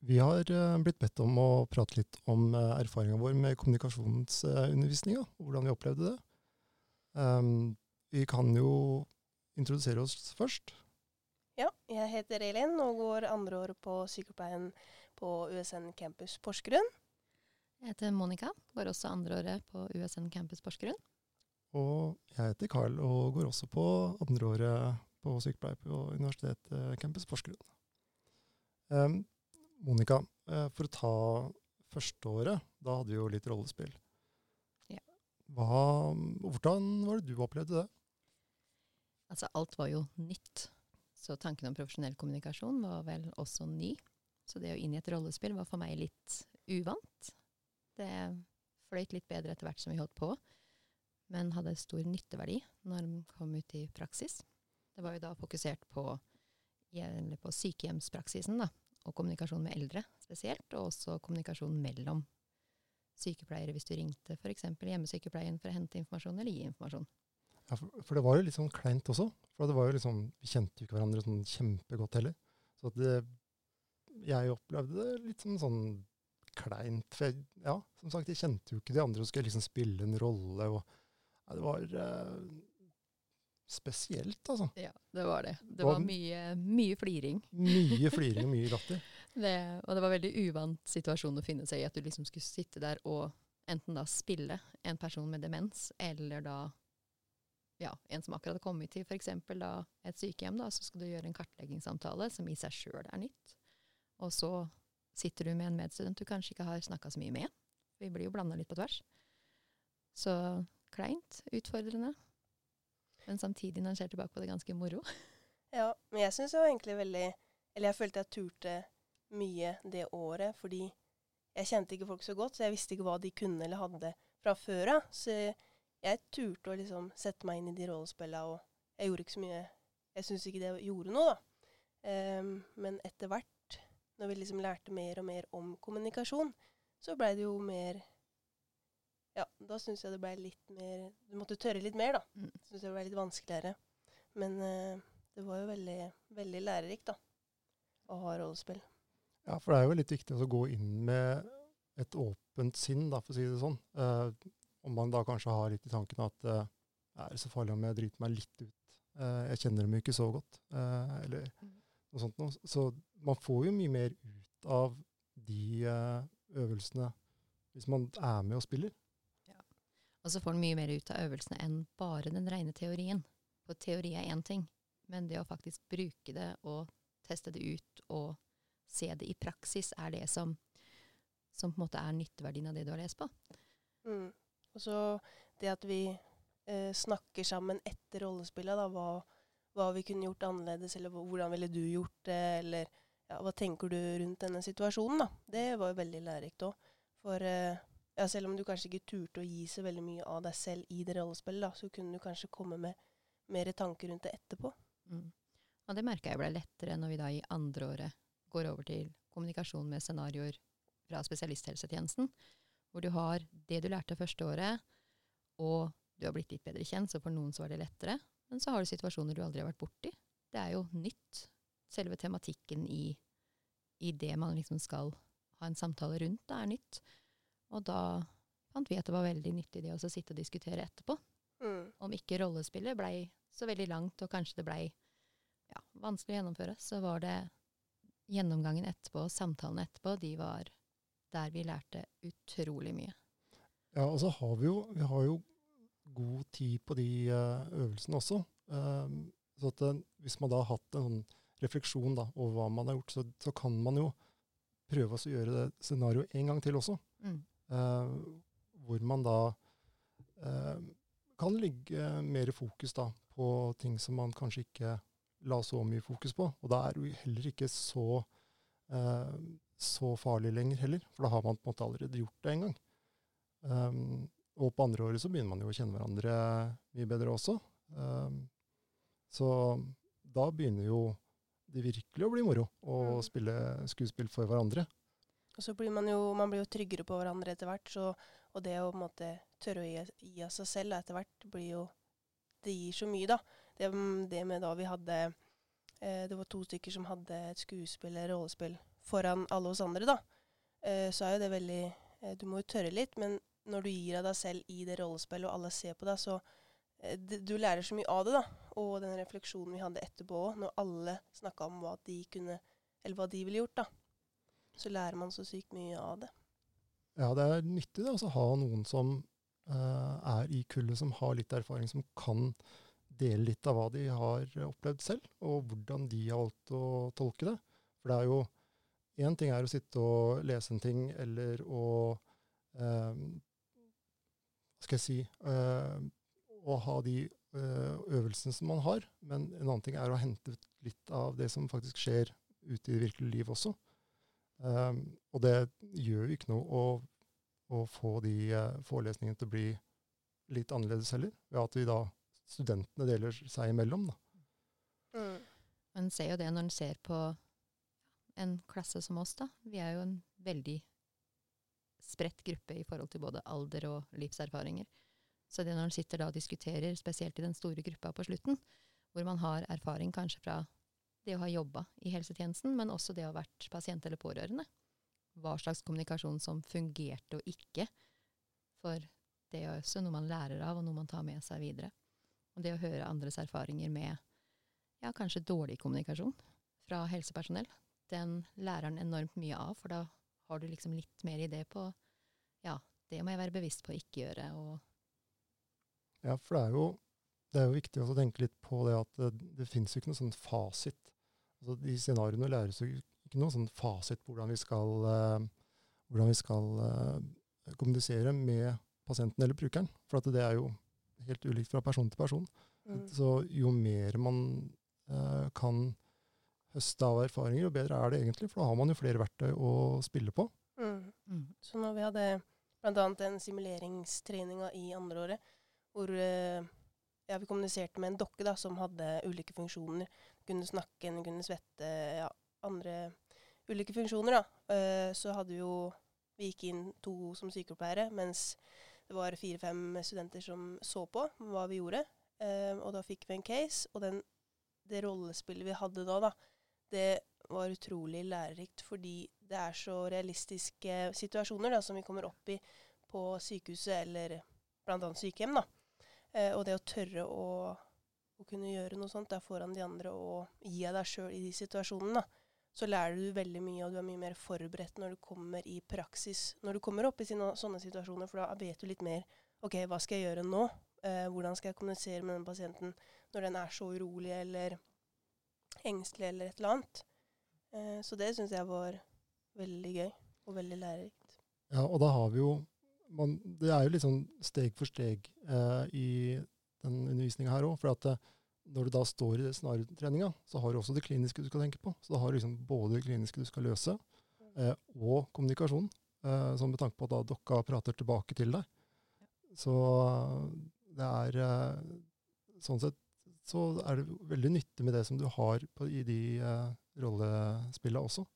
Vi har eh, blitt bedt om å prate litt om uh, erfaringa vår med kommunikasjonsundervisninga, og hvordan vi opplevde det. Um, vi kan jo introdusere oss først. Ja, jeg heter Elin og går andre året på sykepleien på USN campus Porsgrunn. Jeg heter Monica, går også andre året på USN campus Porsgrunn. Og jeg heter Carl og går også på andre året på sykepleie på Universitetet campus Porsgrunn. Um, Monica, eh, for å ta førsteåret, da hadde vi jo litt rollespill. Ja. Hva, hvordan var det du opplevde det? Altså, alt var jo nytt. Så tanken om profesjonell kommunikasjon var vel også ny. Så det å inn i et rollespill var for meg litt uvant. Det fløyt litt bedre etter hvert som vi holdt på, men hadde stor nytteverdi når den kom ut i praksis. Det var jo da fokusert på, på sykehjemspraksisen, da, og kommunikasjon med eldre spesielt, og også kommunikasjon mellom sykepleiere hvis du ringte f.eks. hjemmesykepleien for å hente informasjon eller gi informasjon. Ja, for, for, det var jo litt sånn kleint også. For det var jo liksom, Vi kjente jo ikke hverandre sånn kjempegodt heller. Så det, jeg opplevde det litt som sånn kleint. For jeg, ja, som sagt, jeg kjente jo ikke de andre og skulle liksom spille en rolle. og ja, Det var eh, spesielt, altså. Ja, det var det. Det var mye, mye fliring. Mye fliring og mye latter. det, og det var veldig uvant situasjon å finne seg i, at du liksom skulle sitte der og enten da spille en person med demens, eller da ja, en som akkurat har kommet til f.eks. et sykehjem, da, så skal du gjøre en kartleggingssamtale som i seg sjøl er nytt. Og så sitter du med en medstudent du kanskje ikke har snakka så mye med. Vi blir jo blanda litt på tvers. Så kleint, utfordrende. Men samtidig, når en ser tilbake på det, ganske moro. Ja, men jeg syns jo egentlig veldig Eller jeg følte jeg turte mye det året, fordi jeg kjente ikke folk så godt, så jeg visste ikke hva de kunne eller hadde fra før av. Så jeg turte å liksom sette meg inn i de rollespillene, og jeg gjorde ikke så mye Jeg syns ikke det gjorde noe, da. Um, men etter hvert, når vi liksom lærte mer og mer om kommunikasjon, så blei det jo mer ja, da syns jeg det ble litt mer Du måtte tørre litt mer, da. Mm. Syns det ble litt vanskeligere. Men uh, det var jo veldig, veldig lærerikt, da. Å ha rollespill. Ja, for det er jo litt viktig å gå inn med et åpent sinn, da, for å si det sånn. Uh, om man da kanskje har litt i tanken at uh, er det så farlig om jeg driter meg litt ut? jeg kjenner dem jo ikke så godt. eller mm. noe sånt noe. Så man får jo mye mer ut av de øvelsene hvis man er med og spiller. Og så får en mye mer ut av øvelsene enn bare den rene teorien. For teori er én ting, men det å faktisk bruke det og teste det ut og se det i praksis, er det som, som på en måte er nytteverdien av det du har lest på. Mm. Og så det at vi eh, snakker sammen etter rollespillet, da, hva, hva, vi kunne gjort annerledes, eller hvordan ville du gjort det, eller ja, hva tenker du rundt denne situasjonen, da. Det var jo veldig lærerikt òg. For eh, ja, selv om du kanskje ikke turte å gi så veldig mye av deg selv i det rollespillet, da, så kunne du kanskje komme med mer tanker rundt det etterpå. Mm. Og det merka jeg ble lettere når vi da i andre året går over til kommunikasjon med scenarioer fra spesialisthelsetjenesten, hvor du har det du lærte første året, og du har blitt litt bedre kjent, så for noen så var det lettere. Men så har du situasjoner du aldri har vært borti. Det er jo nytt. Selve tematikken i, i det man liksom skal ha en samtale rundt, det er nytt. Og da fant vi at det var veldig nyttig det å sitte og diskutere etterpå. Mm. Om ikke rollespillet blei så veldig langt, og kanskje det blei ja, vanskelig å gjennomføre, så var det gjennomgangen etterpå, samtalen etterpå, de var der vi lærte utrolig mye. Ja, og så har vi jo, vi har jo god tid på de uh, øvelsene også. Um, så at, uh, hvis man da har hatt en sånn refleksjon da, over hva man har gjort, så, så kan man jo prøve å gjøre det scenarioet en gang til også. Mm. Eh, hvor man da eh, kan ligge mer fokus da, på ting som man kanskje ikke la så mye fokus på. Og da er det jo heller ikke så, eh, så farlig lenger heller, for da har man på en måte allerede gjort det en gang. Um, og på andre året så begynner man jo å kjenne hverandre mye bedre også. Um, så da begynner jo det virkelig å bli moro å mm. spille skuespill for hverandre. Og så blir man jo, man blir jo tryggere på hverandre etter hvert. Og det å på en måte tørre å gi, gi av seg selv etter hvert blir jo Det gir så mye, da. Det, det med da vi hadde eh, Det var to stykker som hadde et skuespill eller rollespill foran alle oss andre, da, eh, så er jo det veldig eh, Du må jo tørre litt, men når du gir av deg selv i det rollespillet, og alle ser på deg, så eh, du lærer så mye av det, da. Og den refleksjonen vi hadde etterpå òg, når alle snakka om hva de kunne Eller hva de ville gjort, da. Så lærer man så sykt mye av det. Ja, det er nyttig det, å ha noen som uh, er i kullet, som har litt erfaring, som kan dele litt av hva de har opplevd selv, og hvordan de har valgt å tolke det. For det er jo Én ting er å sitte og lese en ting, eller å uh, Hva skal jeg si uh, Å ha de øvelsene som man har, men en annen ting er å hente ut litt av det som faktisk skjer ute i det virkelige liv også. Um, og det gjør jo ikke noe å, å få de uh, forelesningene til å bli litt annerledes heller, ved at vi da studentene deler seg imellom. Da. Mm. En ser jo det når en ser på en klasse som oss, da. Vi er jo en veldig spredt gruppe i forhold til både alder og livserfaringer. Så det når en sitter da og diskuterer, spesielt i den store gruppa på slutten, hvor man har erfaring kanskje fra det å ha jobba i helsetjenesten, men også det å ha vært pasient eller pårørende. Hva slags kommunikasjon som fungerte og ikke. For det er også noe man lærer av, og noe man tar med seg videre. Og det å høre andres erfaringer med ja, kanskje dårlig kommunikasjon fra helsepersonell, den lærer en enormt mye av, for da har du liksom litt mer idé på ja, det må jeg være bevisst på å ikke gjøre, og Ja, for det er jo, det er jo viktig også å tenke litt på det at det, det finnes jo ikke noe sånn fasit. Altså, de scenarioene læres jo ikke noe sånn fasit på hvordan vi skal, uh, hvordan vi skal uh, kommunisere med pasienten eller brukeren. For at det er jo helt ulikt fra person til person. Mm. Så jo mer man uh, kan høste av erfaringer, jo bedre er det egentlig. For da har man jo flere verktøy å spille på. Mm. mm. Så når vi hadde bl.a. den simuleringstreninga i andre året, hvor eh, ja, vi kommuniserte med en dokke da, som hadde ulike funksjoner. Kunne snakke, kunne svette, ja, andre ulike funksjoner. da. Eh, så hadde vi jo Vi gikk inn to som sykepleiere, mens det var fire-fem studenter som så på hva vi gjorde. Eh, og da fikk vi en case, og den, det rollespillet vi hadde da, da, det var utrolig lærerikt, fordi det er så realistiske situasjoner da, som vi kommer opp i på sykehuset eller bl.a. sykehjem. da. Eh, og det å tørre å, å kunne gjøre noe sånt der foran de andre og gi av deg sjøl i de situasjonene, så lærer du veldig mye, og du er mye mer forberedt når du kommer i praksis. Når du kommer opp i sine, sånne situasjoner, for da vet du litt mer OK, hva skal jeg gjøre nå? Eh, hvordan skal jeg kommunisere med den pasienten når den er så urolig eller engstelig eller et eller annet? Eh, så det syns jeg var veldig gøy og veldig lærerikt. Ja, og da har vi jo man, Det er jo litt sånn steg for steg eh, i den undervisninga her òg. For at eh, når du da står i scenariotreninga, så har du også det kliniske du skal tenke på. Så da har du liksom både det kliniske du skal løse, eh, og kommunikasjon. Eh, som med tanke på at da dokka prater tilbake til deg. Så eh, det er eh, Sånn sett så er det veldig nyttig med det som du har på, i de eh, rollespillene også.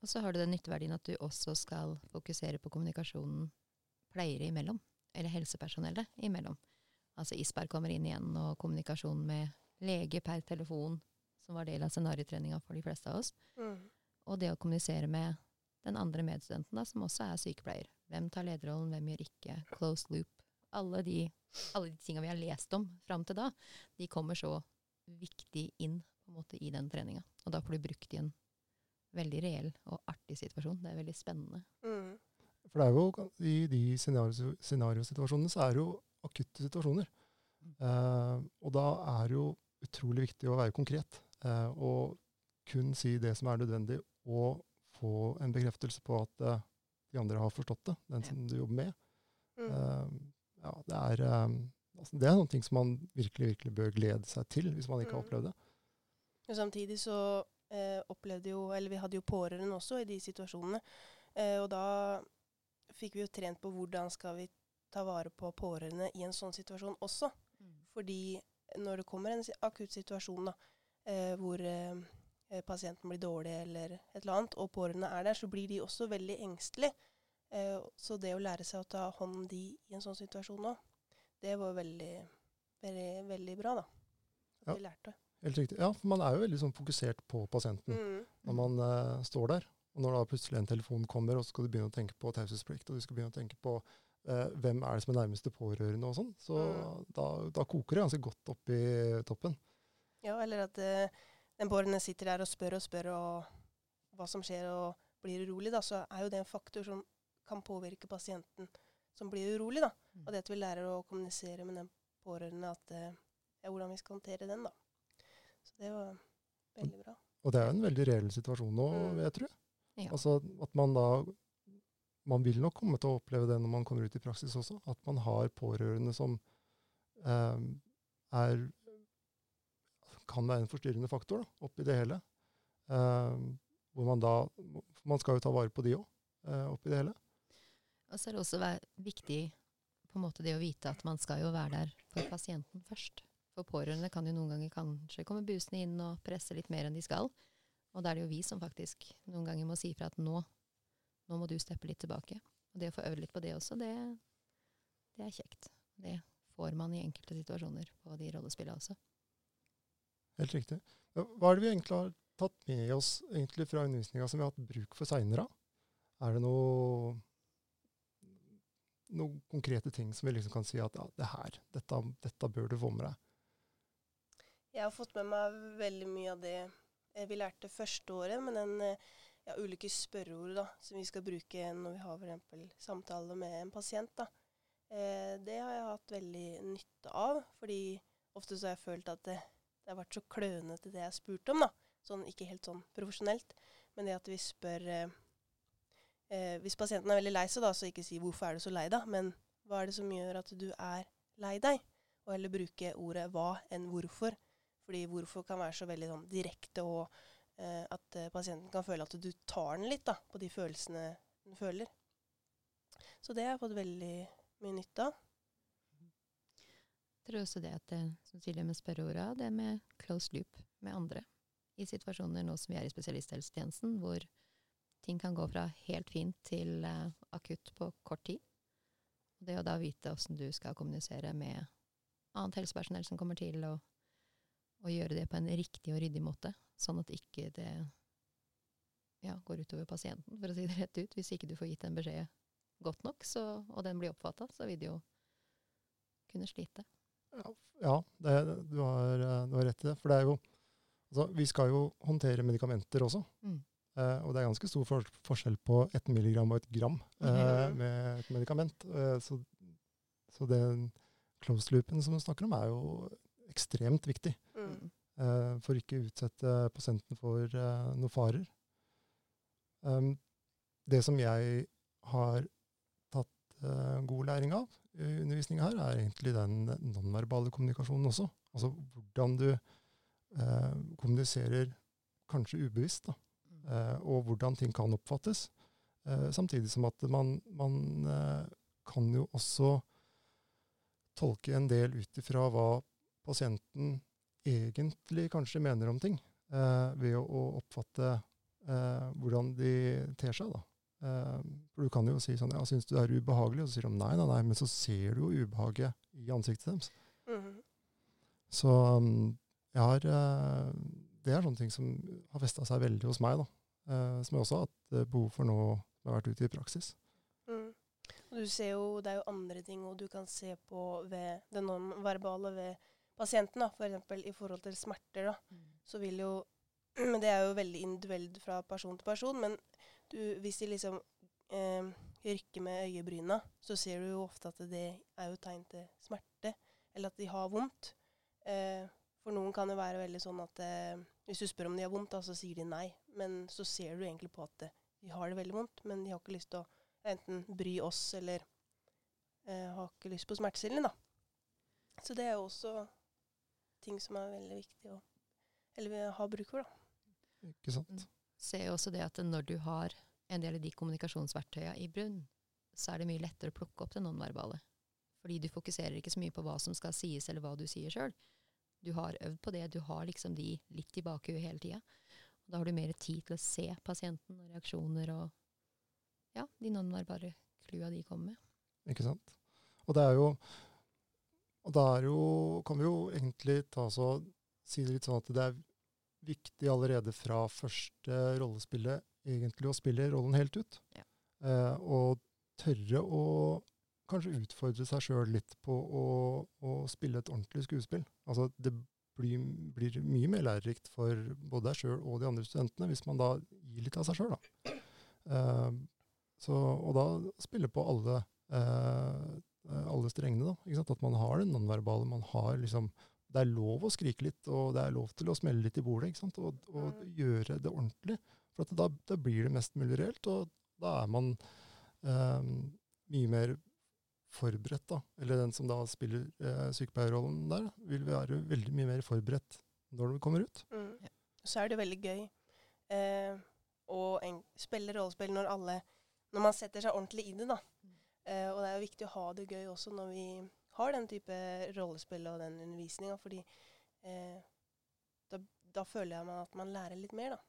Og så har du den nytteverdien at du også skal fokusere på kommunikasjonen pleiere imellom, eller helsepersonellet imellom. Altså ISPER kommer inn igjen, og kommunikasjon med lege per telefon, som var del av scenariotreninga for de fleste av oss. Mm. Og det å kommunisere med den andre medstudenten, da, som også er sykepleier. Hvem tar lederrollen, hvem gjør ikke? Closed loop. Alle de, alle de tinga vi har lest om fram til da, de kommer så viktig inn på en måte i den treninga. Og da får du brukt i en veldig reell og artig situasjon. Det er veldig spennende. Mm. For det er jo i de scenario- scenariosituasjonene så er det jo akutte situasjoner. Eh, og da er det jo utrolig viktig å være konkret. Eh, og kun si det som er nødvendig, og få en bekreftelse på at eh, de andre har forstått det, den som du jobber med. Mm. Eh, ja, det er, eh, altså, det er noen ting som man virkelig, virkelig bør glede seg til, hvis man ikke har Mm. opplevd det. Og samtidig så eh, opplevde jo Eller vi hadde jo pårørende også i de situasjonene. Eh, og da fikk vi jo trent på hvordan skal vi ta vare på pårørende i en sånn situasjon også. Fordi når det kommer en akutt situasjon da, eh, hvor eh, pasienten blir dårlig eller et eller annet, og pårørende er der, så blir de også veldig engstelige. Eh, så det å lære seg å ta hånd om de i en sånn situasjon òg, det var veldig, veldig, veldig bra, da. Ja. Vi lærte. Helt riktig. Ja, for man er jo veldig sånn fokusert på pasienten Mm. når man eh, står der. Og når da plutselig en telefon kommer, og så skal du begynne å tenke på taushetsplikt, og du skal begynne å tenke på eh, hvem er det som er nærmeste pårørende og sånn, så Mm. da, da koker det ganske godt opp i toppen. Ja, eller at eh, den pårørende sitter der og spør og spør og hva som skjer, og blir urolig, da, så er jo det en faktor som kan påvirke pasienten som blir urolig. da. Mm. Og det at vi lærer å kommunisere med den pårørende, at, eh, ja, hvordan vi skal håndtere den. da. Så det var veldig bra. Og det er jo en veldig reell situasjon nå, Mm. vil jeg tro. Ja. Altså at man da Man vil nok komme til å oppleve det når man kommer ut i praksis også, at man har pårørende som eh, er kan være en forstyrrende faktor da, oppi det hele. Eh, hvor man da Man skal jo ta vare på de òg, eh, oppi det hele. Og så er det også viktig på en måte det å vite at man skal jo være der for pasienten først. For pårørende kan jo noen ganger kanskje komme busende inn og presse litt mer enn de skal. Og da er det jo vi som faktisk noen ganger må si fra at nå, nå må du steppe litt tilbake. Og det å få øvd litt på det også, det, det er kjekt. Det får man i enkelte situasjoner på de rollespillene også. Helt riktig. Hva er det vi egentlig har tatt med oss egentlig fra undervisninga som vi har hatt bruk for seinere? Er det noe noen konkrete ting som vi liksom kan si at ja, det her, dette, dette bør du få med deg? Jeg har fått med meg veldig mye av det vi lærte første året, men den eh, ja, ulike spørreord da, som vi skal bruke når vi har f.eks. samtale med en pasient. Da. Eh, det har jeg hatt veldig nytte av, fordi ofte så har jeg følt at det, det har vært så klønete det jeg har spurt om. da. Sånn, ikke helt sånn profesjonelt, men det at vi spør eh, eh, Hvis pasienten er veldig lei seg, da, så ikke si 'hvorfor er du så lei deg', men hva er det som gjør at du er lei deg? Og heller bruke ordet 'hva' enn 'hvorfor'. Fordi hvorfor kan være så veldig sånn, direkte, og eh, at eh, pasienten kan føle at du tar den litt da, på de følelsene den føler. Så det har jeg fått veldig mye nytte av. Jeg tror også det at det, som Silje med spørreorda, det med close loop med andre. I situasjoner nå som vi er i spesialisthelsetjenesten, hvor ting kan gå fra helt fint til uh, akutt på kort tid. Det å da vite åssen du skal kommunisere med annet helsepersonell som kommer til, og, og gjøre det på en riktig og ryddig måte, sånn at ikke det ja, går utover pasienten, for å si det rett ut. Hvis ikke du får gitt en beskjed godt nok, så, og den blir oppfatta, så vil du jo kunne slite. Ja, ja det, du, har, eh, du har rett i det. For det er jo altså, Vi skal jo håndtere medikamenter også. Mm. Eh, og det er ganske stor for, forskjell på ett milligram og et gram eh, Mhm. med et medikament. Eh, så, så den close loopen som du snakker om, er jo ekstremt viktig Mm. Eh, for ikke å utsette pasienten for eh, noen farer. Um, det som jeg har tatt eh, god læring av i undervisninga her, er egentlig den nonverbale kommunikasjonen også. Altså hvordan du kommuniserer kanskje ubevisst, da, og hvordan ting kan oppfattes. Samtidig som at man, man kan jo også tolke en del ut ifra hva pasienten egentlig kanskje mener om ting, eh, ved å, å oppfatte eh, hvordan de ter seg. da. Eh, for du kan jo si sånn Ja, syns du det er ubehagelig? Og så sier de nei, nei, nei, men så ser du jo ubehaget i ansiktet deres. Mhm. Så um, jeg har eh, Det er sånne ting som har festa seg veldig hos meg, da. Eh, som jeg også har hatt eh, behov for nå som jeg har vært ute i praksis. Mm. Du ser jo, det er jo andre ting og du kan se på ved det nonverbale ved pasienten. da, F.eks. i forhold til smerter. da, Mm. så vil jo Men det er jo veldig individuelt fra person til person. Men du, hvis de liksom eh, rykker med øyebryna, så ser du jo ofte at det er jo tegn til smerte. Eller at de har vondt. Eh, for noen kan det være veldig sånn at eh, hvis du spør om de har vondt, da, så sier de nei. Men så ser du egentlig på at de har det veldig vondt, men de har ikke lyst til å enten bry oss eller eh, har ikke lyst på smertestillende. da. Så det er jo også ting som er veldig viktig å eller vi har bruk for. da. Ikke sant? Mm. ser jo også det at når du har en del av de kommunikasjonsverktøyene i brunn, så er det mye lettere å plukke opp det nonverbale. Fordi du fokuserer ikke så mye på hva som skal sies, eller hva du sier sjøl. Du har øvd på det, du har liksom de litt i bakhuet hele tida. Da har du mer tid til å se pasienten og reaksjoner og ja, de nonverbale klua de kommer med. Ikke sant? Og det er jo Og da er jo Kan vi jo egentlig ta så, si det litt sånn at det er viktig allerede fra første rollespillet egentlig å spille rollen helt ut. Ja. Eh, og tørre å kanskje utfordre seg sjøl litt på å, å spille et ordentlig skuespill. Altså, det blir, blir mye mer lærerikt for både deg sjøl og de andre studentene hvis man da gir litt av seg sjøl. Eh, så, og da spille på alle, eh, alle strengene. da, ikke sant? At man har det nonverbale. man har liksom, Det er lov å skrike litt, og det er lov til å smelle litt i bordet. ikke sant? Og, og Mm. gjøre det ordentlig. For at da, da blir det mest mulig reelt, og da er man eh, mye mer forberedt. da. Eller den som da spiller eh, sykepleierrollen der, vil være veldig mye mer forberedt når du kommer ut. Mm. Ja. Så er det veldig gøy eh, å en- spille rollespill når alle Når man setter seg ordentlig i det, da. Mm. Eh, og det er jo viktig å ha det gøy også når vi har den type rollespill og den undervisninga, fordi eh, da, da føler jeg meg at man lærer litt mer, da.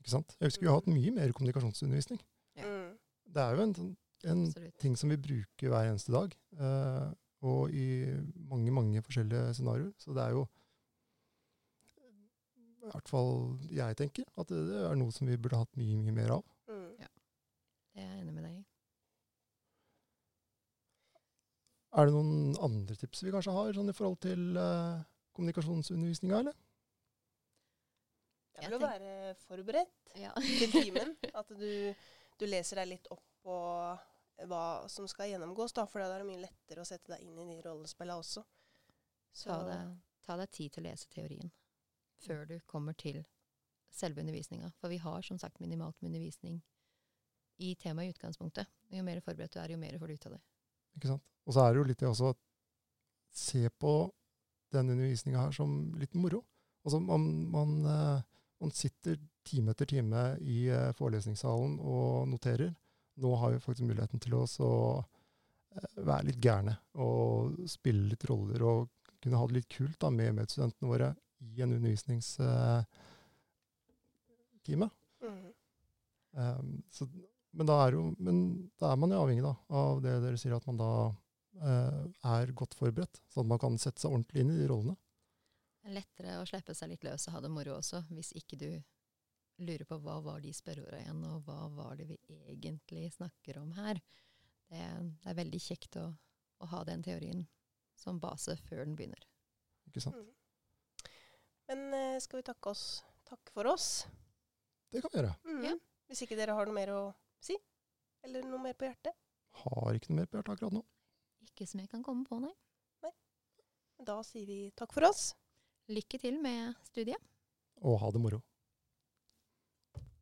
ikke sant? Jeg husker vi har hatt mye mer kommunikasjonsundervisning. Ja. Mm. Det er jo en, sånn- en ting som vi bruker hver eneste dag, eh, og i mange, mange forskjellige scenarioer. Så det er jo i hvert fall jeg tenker at det, det er noe som vi burde hatt mye, mye mer av. Mm. Det er jeg enig med deg i. Er det noen andre tips vi kanskje har sånn i forhold til uh, kommunikasjonsundervisninga, eller? Det Jeg er vel å være forberedt Ja. til timen. At du, du leser deg litt opp på hva som skal gjennomgås, da, for da er det mye lettere å sette deg inn i de rollespillene også. Så, Ta deg, ta deg tid til å lese teorien før du kommer til selve undervisninga. For vi har som sagt minimalt med undervisning i temaet i utgangspunktet. Jo mer forberedt du er, jo mer får du ut av det. Ikke sant? Og så er det jo litt det også at se på den undervisninga her som litt moro. Altså man, man, eh, man sitter time etter time i eh, forelesningssalen og noterer. Nå har vi faktisk muligheten til oss å eh, være litt gærne og spille litt roller og kunne ha det litt kult da, med medstudentene våre i en undervisningstime. Mm. Um, så, men, da er jo, men da er man jo avhengig da, av det dere sier, at man da eh, er godt forberedt, sånn at man kan sette seg ordentlig inn i de rollene. Er lettere å slippe seg litt løs og ha det moro også, hvis ikke du lurer på hva var de spørreorda igjen, og hva var det vi egentlig snakker om her. Det, det er veldig kjekt å, å ha den teorien som base før den begynner. Ikke sant? Mm. Men eh, skal vi takke oss Takke for oss? Det kan vi gjøre. Mm. Ja. Hvis ikke dere har noe mer å si? Eller noe mer på hjertet? Har ikke noe mer på hjertet akkurat nå. Ikke som jeg kan komme på, nei. Da sier vi takk for oss. Lykke til med studiet. Og ha det moro.